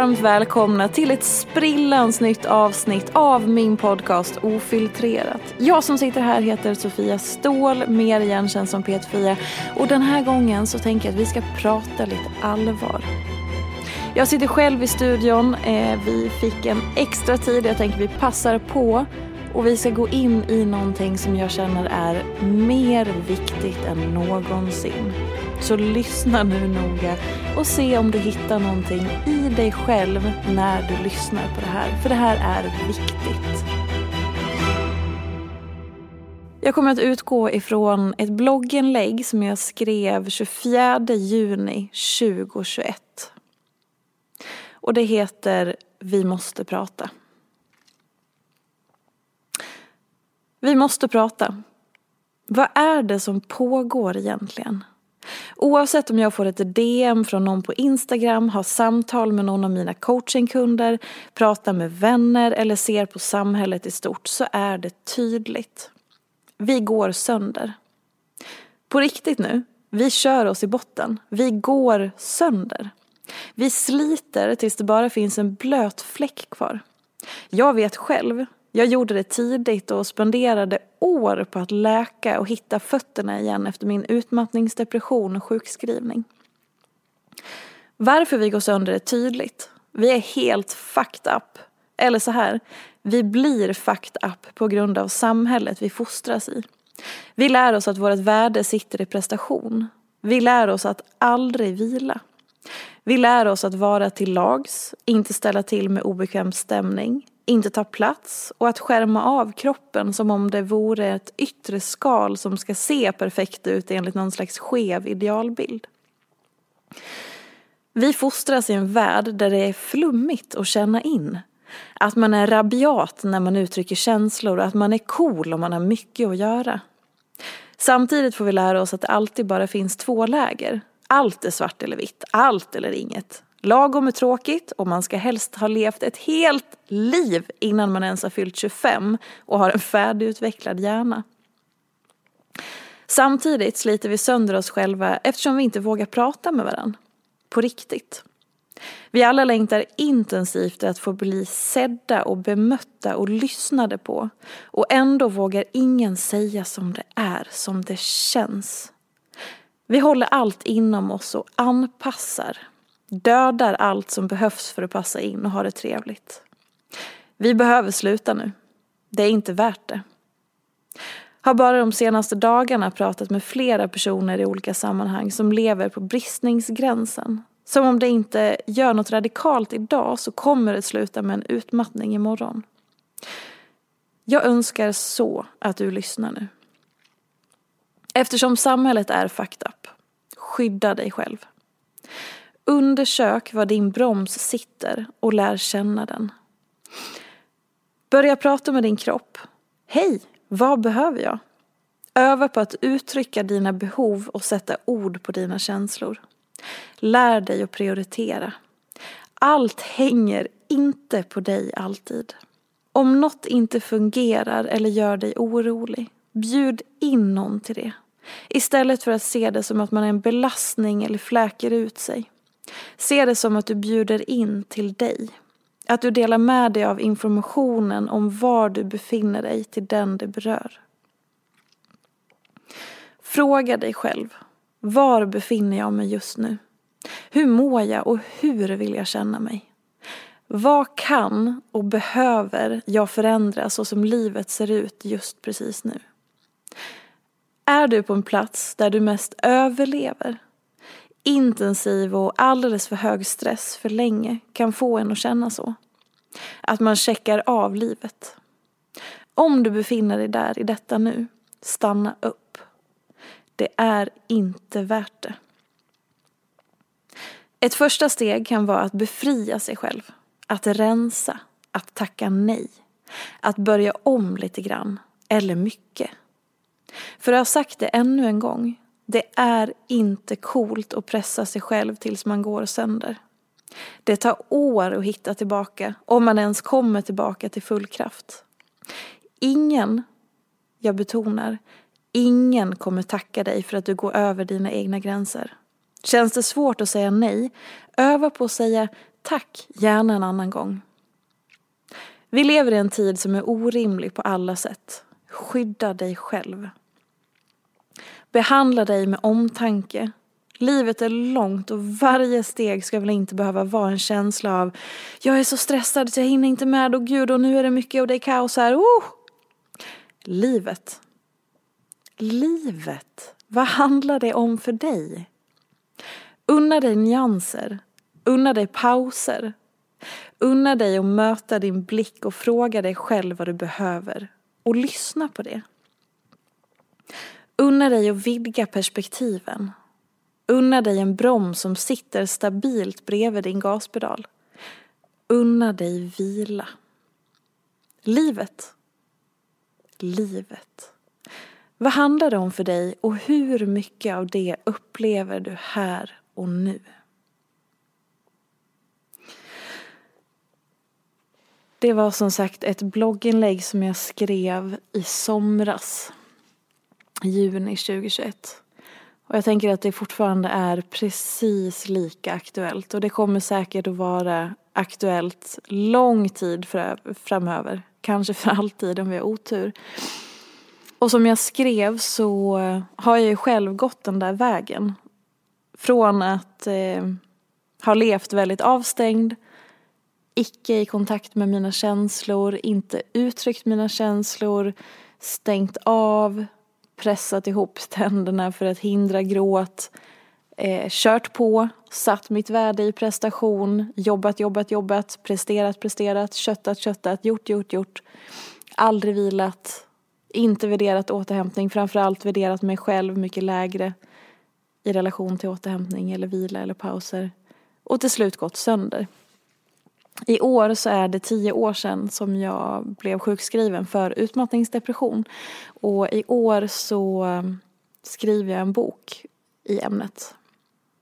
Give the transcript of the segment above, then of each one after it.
varmt välkomna till ett sprillans nytt avsnitt av min podcast Ofiltrerat. Jag som sitter här heter Sofia Ståhl, mer igenkänd som P4 och den här gången så tänker jag att vi ska prata lite allvar. Jag sitter själv i studion, eh, vi fick en extra tid, jag tänker vi passar på och vi ska gå in i någonting som jag känner är mer viktigt än någonsin. Så lyssna nu noga och se om du hittar någonting i dig själv när du lyssnar på det här. För det här är viktigt. Jag kommer att utgå ifrån ett blogginlägg som jag skrev 24 juni 2021. Och det heter Vi måste prata. Vi måste prata. Vad är det som pågår egentligen? Oavsett om jag får ett DM från någon på Instagram, har samtal med någon av mina coachingkunder, pratar med vänner eller ser på samhället i stort så är det tydligt. Vi går sönder. På riktigt nu, vi kör oss i botten. Vi går sönder. Vi sliter tills det bara finns en blöt fläck kvar. Jag vet själv jag gjorde det tidigt och spenderade år på att läka och hitta fötterna igen efter min utmattningsdepression och sjukskrivning. Varför vi går sönder är tydligt. Vi är helt fucked up. Eller så här, vi blir fucked up på grund av samhället vi fostras i. Vi lär oss att vårt värde sitter i prestation. Vi lär oss att aldrig vila. Vi lär oss att vara till lags, inte ställa till med obekväm stämning, inte ta plats och att skärma av kroppen som om det vore ett yttre skal som ska se perfekt ut enligt någon slags skev idealbild. Vi fostras i en värld där det är flummigt att känna in. Att man är rabiat när man uttrycker känslor och att man är cool om man har mycket att göra. Samtidigt får vi lära oss att det alltid bara finns två läger. Allt är svart eller vitt, allt eller inget. Lagom är tråkigt och man ska helst ha levt ett helt liv innan man ens har fyllt 25 och har en färdigutvecklad hjärna. Samtidigt sliter vi sönder oss själva eftersom vi inte vågar prata med varandra. På riktigt. Vi alla längtar intensivt att få bli sedda och bemötta och lyssnade på. Och ändå vågar ingen säga som det är, som det känns. Vi håller allt inom oss och anpassar Dödar allt som behövs för att passa in och ha det trevligt. Vi behöver sluta nu. Det är inte värt det. Har bara de senaste dagarna pratat med flera personer i olika sammanhang som lever på bristningsgränsen. Som om det inte gör något radikalt idag så kommer det sluta med en utmattning imorgon. Jag önskar så att du lyssnar nu. Eftersom samhället är fucked up skydda dig själv. Undersök var din broms sitter och lär känna den. Börja prata med din kropp. Hej, vad behöver jag? Öva på att uttrycka dina behov och sätta ord på dina känslor. Lär dig att prioritera. Allt hänger inte på dig alltid. Om något inte fungerar eller gör dig orolig, bjud in någon till det. Istället för att se det som att man är en belastning eller fläker ut sig. Se det som att du bjuder in till dig. Att du delar med dig av informationen om var du befinner dig till den det berör. Fråga dig själv. Var befinner jag mig just nu? Hur mår jag och hur vill jag känna mig? Vad kan och behöver jag förändra så som livet ser ut just precis nu? Är du på en plats där du mest överlever? Intensiv och alldeles för hög stress för länge kan få en att känna så. Att man checkar av livet. Om du befinner dig där i detta nu, stanna upp. Det är inte värt det. Ett första steg kan vara att befria sig själv. Att rensa. Att tacka nej. Att börja om lite grann. Eller mycket. För jag har sagt det ännu en gång. Det är inte coolt att pressa sig själv tills man går sönder. Det tar år att hitta tillbaka, om man ens kommer tillbaka till full kraft. Ingen, jag betonar, ingen kommer tacka dig för att du går över dina egna gränser. Känns det svårt att säga nej, öva på att säga tack, gärna en annan gång. Vi lever i en tid som är orimlig på alla sätt. Skydda dig själv. Behandla dig med omtanke. Livet är långt och varje steg ska väl inte behöva vara en känsla av jag är så stressad så jag hinner inte med och gud och nu är det mycket och det är kaos här. Oh! Livet. Livet. Vad handlar det om för dig? Unna dig nyanser. Unna dig pauser. Unna dig att möta din blick och fråga dig själv vad du behöver. Och lyssna på det. Unna dig att vidga perspektiven. Unna dig en broms som sitter stabilt bredvid din gaspedal. Unna dig vila. Livet. Livet. Vad handlar det om för dig och hur mycket av det upplever du här och nu? Det var som sagt ett blogginlägg som jag skrev i somras juni 2021. Och jag tänker att det fortfarande är precis lika aktuellt och det kommer säkert att vara aktuellt lång tid framöver. Kanske för alltid om vi har otur. Och som jag skrev så har jag ju själv gått den där vägen. Från att eh, ha levt väldigt avstängd, icke i kontakt med mina känslor, inte uttryckt mina känslor, stängt av, pressat ihop tänderna för att hindra gråt, eh, kört på, satt mitt värde i prestation, jobbat, jobbat, jobbat, presterat, presterat, köttat, köttat, gjort, gjort, gjort. Aldrig vilat, inte värderat återhämtning, framförallt värderat mig själv mycket lägre i relation till återhämtning eller vila eller pauser. Och till slut gått sönder. I år så är det tio år sedan som jag blev sjukskriven för utmattningsdepression. Och i år så um, skriver jag en bok i ämnet.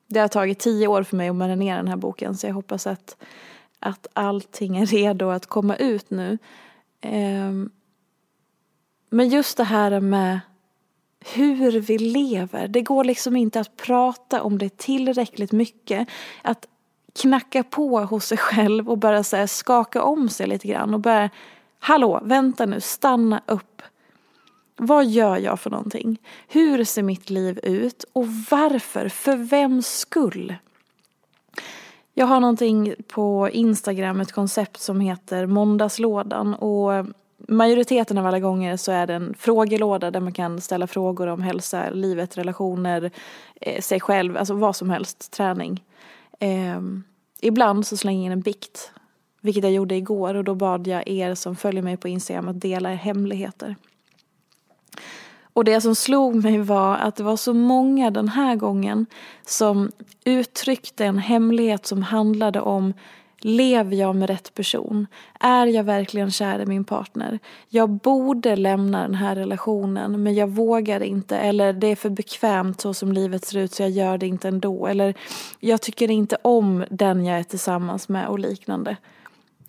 Det har tagit tio år för mig att marinera den här boken så jag hoppas att, att allting är redo att komma ut nu. Ehm, men just det här med hur vi lever. Det går liksom inte att prata om det tillräckligt mycket. Att knacka på hos sig själv och börja så här, skaka om sig lite grann och börja, hallå, vänta nu, stanna upp. Vad gör jag för någonting? Hur ser mitt liv ut? Och varför? För vems skull? Jag har någonting på Instagram, ett koncept som heter Måndagslådan och majoriteten av alla gånger så är det en frågelåda där man kan ställa frågor om hälsa, livet, relationer, eh, sig själv, alltså vad som helst, träning. Eh, ibland så slänger jag in en bikt, vilket jag gjorde igår och då bad jag er som följer mig på Instagram att dela hemligheter. Och det som slog mig var att det var så många den här gången som uttryckte en hemlighet som handlade om Lever jag med rätt person? Är jag verkligen kär i min partner? Jag borde lämna den här relationen men jag vågar inte. Eller det är för bekvämt så som livet ser ut så jag gör det inte ändå. Eller jag tycker inte om den jag är tillsammans med och liknande.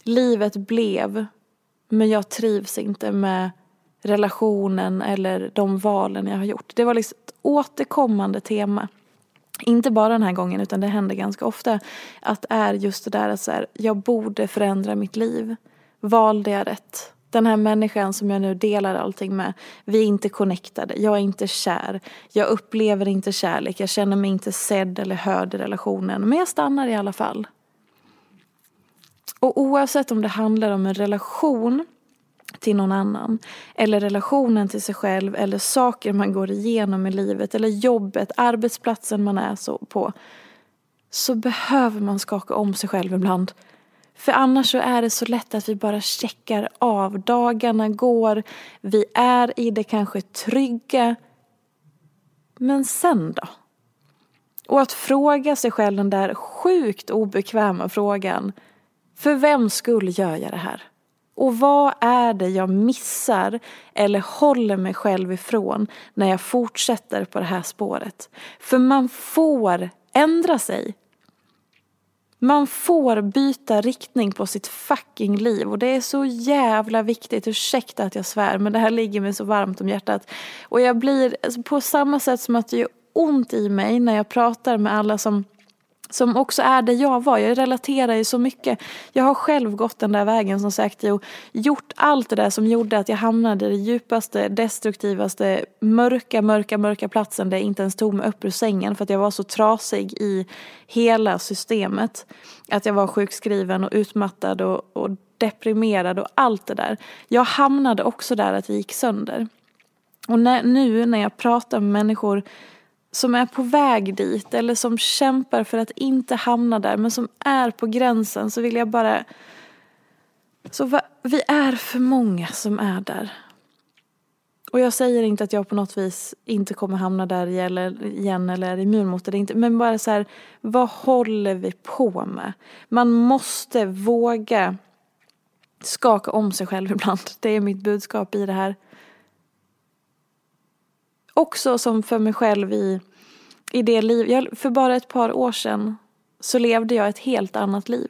Livet blev men jag trivs inte med relationen eller de valen jag har gjort. Det var liksom ett återkommande tema. Inte bara den här gången utan det händer ganska ofta. Att är just det där att så här, jag borde förändra mitt liv. Valde jag rätt? Den här människan som jag nu delar allting med. Vi är inte connectade. Jag är inte kär. Jag upplever inte kärlek. Jag känner mig inte sedd eller hörd i relationen. Men jag stannar i alla fall. Och oavsett om det handlar om en relation till någon annan. Eller relationen till sig själv eller saker man går igenom i livet eller jobbet, arbetsplatsen man är så på. Så behöver man skaka om sig själv ibland. För annars så är det så lätt att vi bara checkar av. Dagarna går, vi är i det kanske trygga. Men sen då? Och att fråga sig själv den där sjukt obekväma frågan. För vem skull gör jag det här? Och vad är det jag missar eller håller mig själv ifrån när jag fortsätter på det här spåret? För man får ändra sig. Man får byta riktning på sitt fucking liv och det är så jävla viktigt. Ursäkta att jag svär men det här ligger mig så varmt om hjärtat. Och jag blir på samma sätt som att det gör ont i mig när jag pratar med alla som som också är där jag var. Jag relaterar ju så mycket. Jag har själv gått den där vägen som sagt och gjort allt det där som gjorde att jag hamnade i det djupaste, destruktivaste, mörka, mörka, mörka platsen där jag inte ens tog mig upp ur sängen för att jag var så trasig i hela systemet. Att jag var sjukskriven och utmattad och, och deprimerad och allt det där. Jag hamnade också där att jag gick sönder. Och när, nu när jag pratar med människor som är på väg dit eller som kämpar för att inte hamna där men som är på gränsen så vill jag bara... Så vi är för många som är där. Och jag säger inte att jag på något vis inte kommer hamna där igen eller är immun mot det. Inte, men bara så här, vad håller vi på med? Man måste våga skaka om sig själv ibland. Det är mitt budskap i det här också som för mig själv i, i det liv. Jag, för bara ett par år sedan så levde jag ett helt annat liv.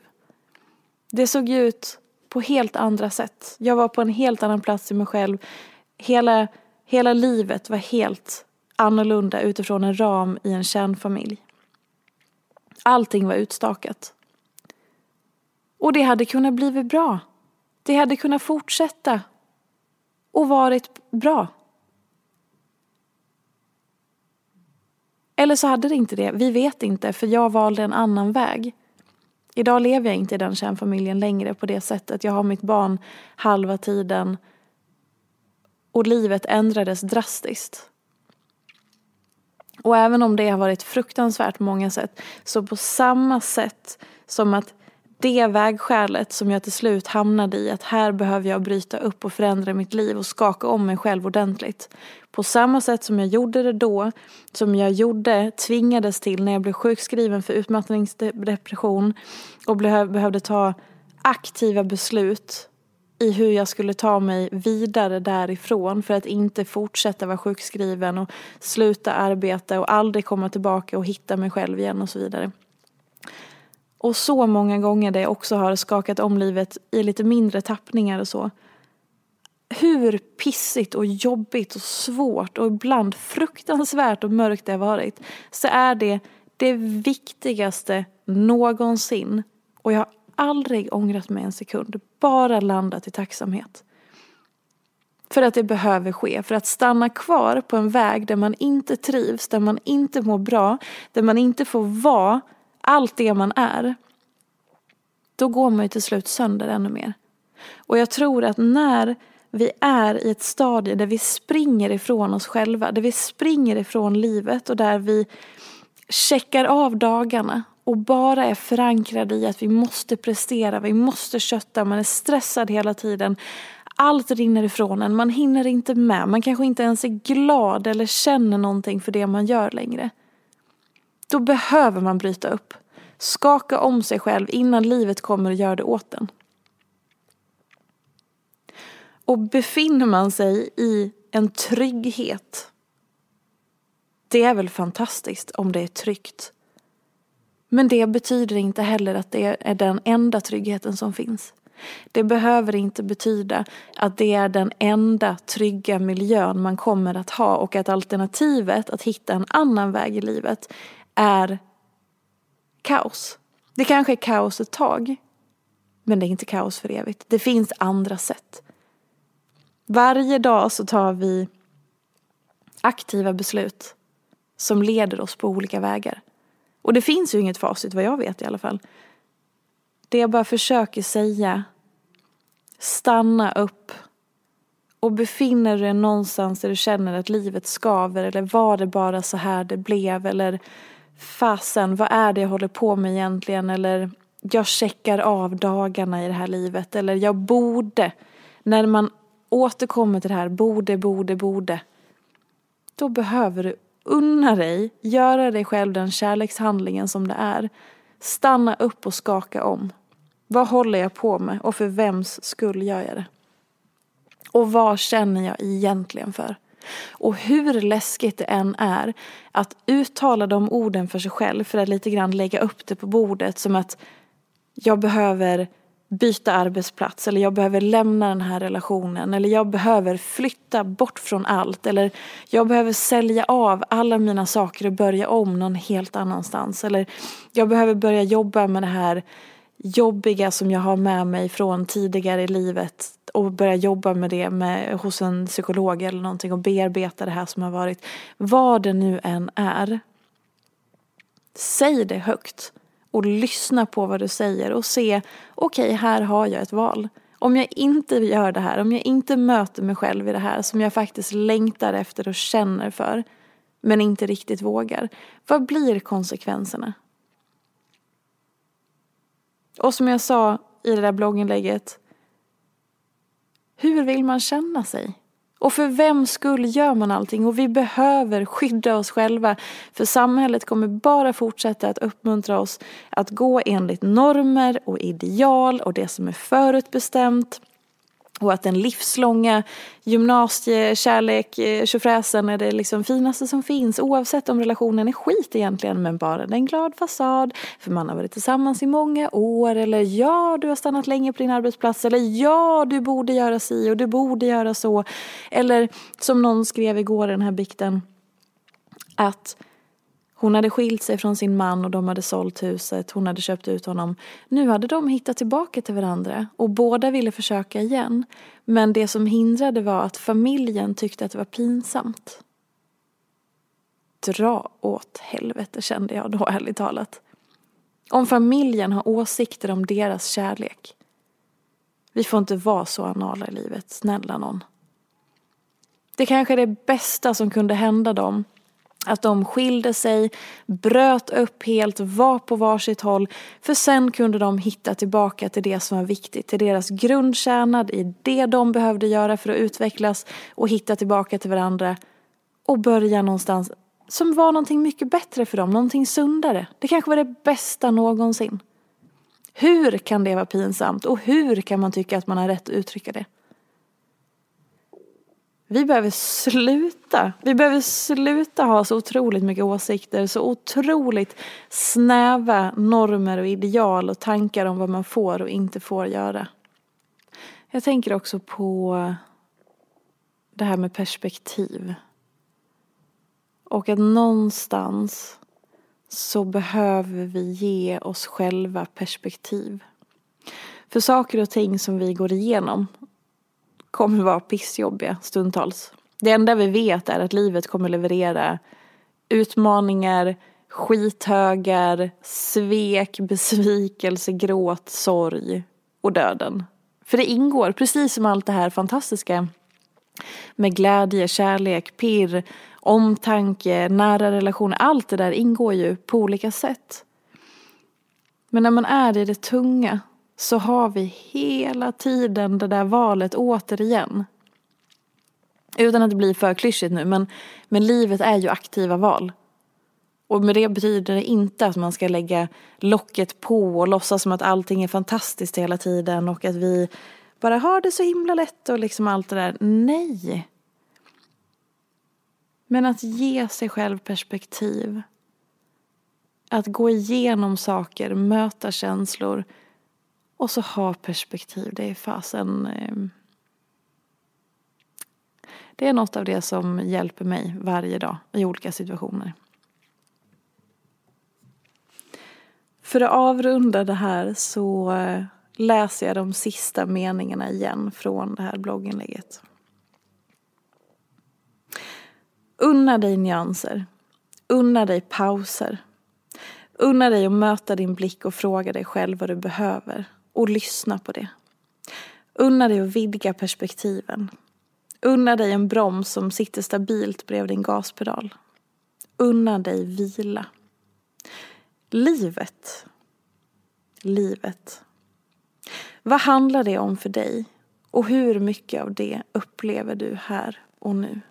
Det såg ut på helt andra sätt. Jag var på en helt annan plats i mig själv. Hela, hela livet var helt annorlunda utifrån en ram i en kärnfamilj. Allting var utstakat. Och det hade kunnat bli bra. Det hade kunnat fortsätta och varit bra. Eller så hade det inte det. Vi vet inte, för jag valde en annan väg. Idag lever jag inte i den kärnfamiljen längre på det sättet. Jag har mitt barn halva tiden. Och livet ändrades drastiskt. Och även om det har varit fruktansvärt på många sätt, så på samma sätt som att det vägskälet som jag till slut hamnade i, att här behöver jag bryta upp och förändra mitt liv och skaka om mig själv ordentligt. På samma sätt som jag gjorde det då, som jag gjorde, tvingades till när jag blev sjukskriven för utmattningsdepression och behövde ta aktiva beslut i hur jag skulle ta mig vidare därifrån för att inte fortsätta vara sjukskriven och sluta arbeta och aldrig komma tillbaka och hitta mig själv igen och så vidare. Och så många gånger det också har skakat om livet i lite mindre tappningar och så. Hur pissigt och jobbigt och svårt och ibland fruktansvärt och mörkt det har varit så är det det viktigaste någonsin. Och jag har aldrig ångrat mig en sekund. Bara landat i tacksamhet. För att det behöver ske. För att stanna kvar på en väg där man inte trivs, där man inte mår bra, där man inte får vara allt det man är, då går man ju till slut sönder ännu mer. Och jag tror att när vi är i ett stadie där vi springer ifrån oss själva, där vi springer ifrån livet och där vi checkar av dagarna och bara är förankrade i att vi måste prestera, vi måste kötta, man är stressad hela tiden. allt rinner ifrån en, man hinner inte med, man kanske inte ens är glad eller känner någonting för det man gör längre. Då behöver man bryta upp. Skaka om sig själv innan livet kommer och gör det åt en. Och befinner man sig i en trygghet. Det är väl fantastiskt om det är tryggt. Men det betyder inte heller att det är den enda tryggheten som finns. Det behöver inte betyda att det är den enda trygga miljön man kommer att ha och att alternativet att hitta en annan väg i livet är kaos. Det kanske är kaos ett tag, men det är inte kaos för evigt. Det finns andra sätt. Varje dag så tar vi aktiva beslut som leder oss på olika vägar. Och det finns ju inget facit vad jag vet i alla fall. Det jag bara försöker säga, stanna upp och befinner du dig någonstans där du känner att livet skaver eller var det bara så här det blev eller fasen, vad är det jag håller på med egentligen eller jag checkar av dagarna i det här livet eller jag borde. När man återkommer till det här borde, borde, borde. Då behöver du unna dig, göra dig själv den kärlekshandlingen som det är. Stanna upp och skaka om. Vad håller jag på med och för vems skull gör jag det? Och vad känner jag egentligen för? Och hur läskigt det än är att uttala de orden för sig själv för att lite grann lägga upp det på bordet som att jag behöver byta arbetsplats eller jag behöver lämna den här relationen eller jag behöver flytta bort från allt eller jag behöver sälja av alla mina saker och börja om någon helt annanstans eller jag behöver börja jobba med det här jobbiga som jag har med mig från tidigare i livet och börja jobba med det med, hos en psykolog eller någonting och bearbeta det här som har varit. Vad det nu än är. Säg det högt och lyssna på vad du säger och se, okej, okay, här har jag ett val. Om jag inte gör det här, om jag inte möter mig själv i det här som jag faktiskt längtar efter och känner för, men inte riktigt vågar, vad blir konsekvenserna? Och som jag sa i det där blogginlägget, hur vill man känna sig? Och för vem skull gör man allting? Och vi behöver skydda oss själva. För samhället kommer bara fortsätta att uppmuntra oss att gå enligt normer och ideal och det som är förutbestämt. Och att den livslånga gymnasiekärlek-tjofräsen eh, är det liksom finaste som finns. Oavsett om relationen är skit egentligen, men bara en glad fasad. För man har varit tillsammans i många år. Eller ja, du har stannat länge på din arbetsplats. Eller ja, du borde göra si och du borde göra så. Eller som någon skrev igår i den här bikten. Att hon hade skilt sig från sin man och de hade sålt huset. Hon hade köpt ut honom. Nu hade de hittat tillbaka till varandra och båda ville försöka igen. Men det som hindrade var att familjen tyckte att det var pinsamt. Dra åt helvete kände jag då ärligt talat. Om familjen har åsikter om deras kärlek. Vi får inte vara så anala i livet, snälla någon. Det kanske är det bästa som kunde hända dem att de skilde sig, bröt upp helt, var på varsitt håll. För sen kunde de hitta tillbaka till det som var viktigt, till deras grundkärna, i det de behövde göra för att utvecklas och hitta tillbaka till varandra. Och börja någonstans som var någonting mycket bättre för dem, någonting sundare. Det kanske var det bästa någonsin. Hur kan det vara pinsamt och hur kan man tycka att man har rätt att uttrycka det? Vi behöver sluta. Vi behöver sluta ha så otroligt mycket åsikter, så otroligt snäva normer och ideal och tankar om vad man får och inte får göra. Jag tänker också på det här med perspektiv. Och att någonstans så behöver vi ge oss själva perspektiv. För saker och ting som vi går igenom kommer vara pissjobbiga stundtals. Det enda vi vet är att livet kommer leverera utmaningar, skithögar, svek, besvikelse, gråt, sorg och döden. För det ingår, precis som allt det här fantastiska med glädje, kärlek, pirr, omtanke, nära relationer. Allt det där ingår ju på olika sätt. Men när man är i det tunga så har vi hela tiden det där valet återigen. Utan att det blir för klyschigt nu, men, men livet är ju aktiva val. Och med det betyder det inte att man ska lägga locket på och låtsas som att allting är fantastiskt hela tiden och att vi bara har det så himla lätt och liksom allt det där. Nej! Men att ge sig själv perspektiv. Att gå igenom saker, möta känslor och så ha perspektiv. Det är fasen... Eh, det är något av det som hjälper mig varje dag i olika situationer. För att avrunda det här så eh, läser jag de sista meningarna igen från det här blogginlägget. Unna dig nyanser. Unna dig pauser. Unna dig att möta din blick och fråga dig själv vad du behöver. Och lyssna på det. Unna dig att vidga perspektiven. Unna dig en broms som sitter stabilt bredvid din gaspedal. Unna dig vila. Livet. Livet. Vad handlar det om för dig? Och hur mycket av det upplever du här och nu?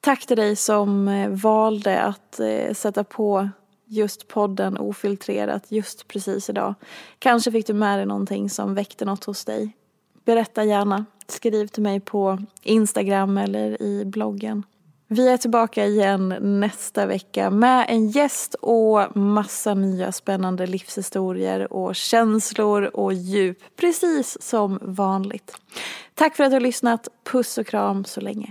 Tack till dig som eh, valde att eh, sätta på just podden ofiltrerat just precis idag. Kanske fick du med dig någonting som väckte något hos dig. Berätta gärna. Skriv till mig på Instagram eller i bloggen. Vi är tillbaka igen nästa vecka med en gäst och massa nya spännande livshistorier och känslor och djup. Precis som vanligt. Tack för att du har lyssnat. Puss och kram så länge.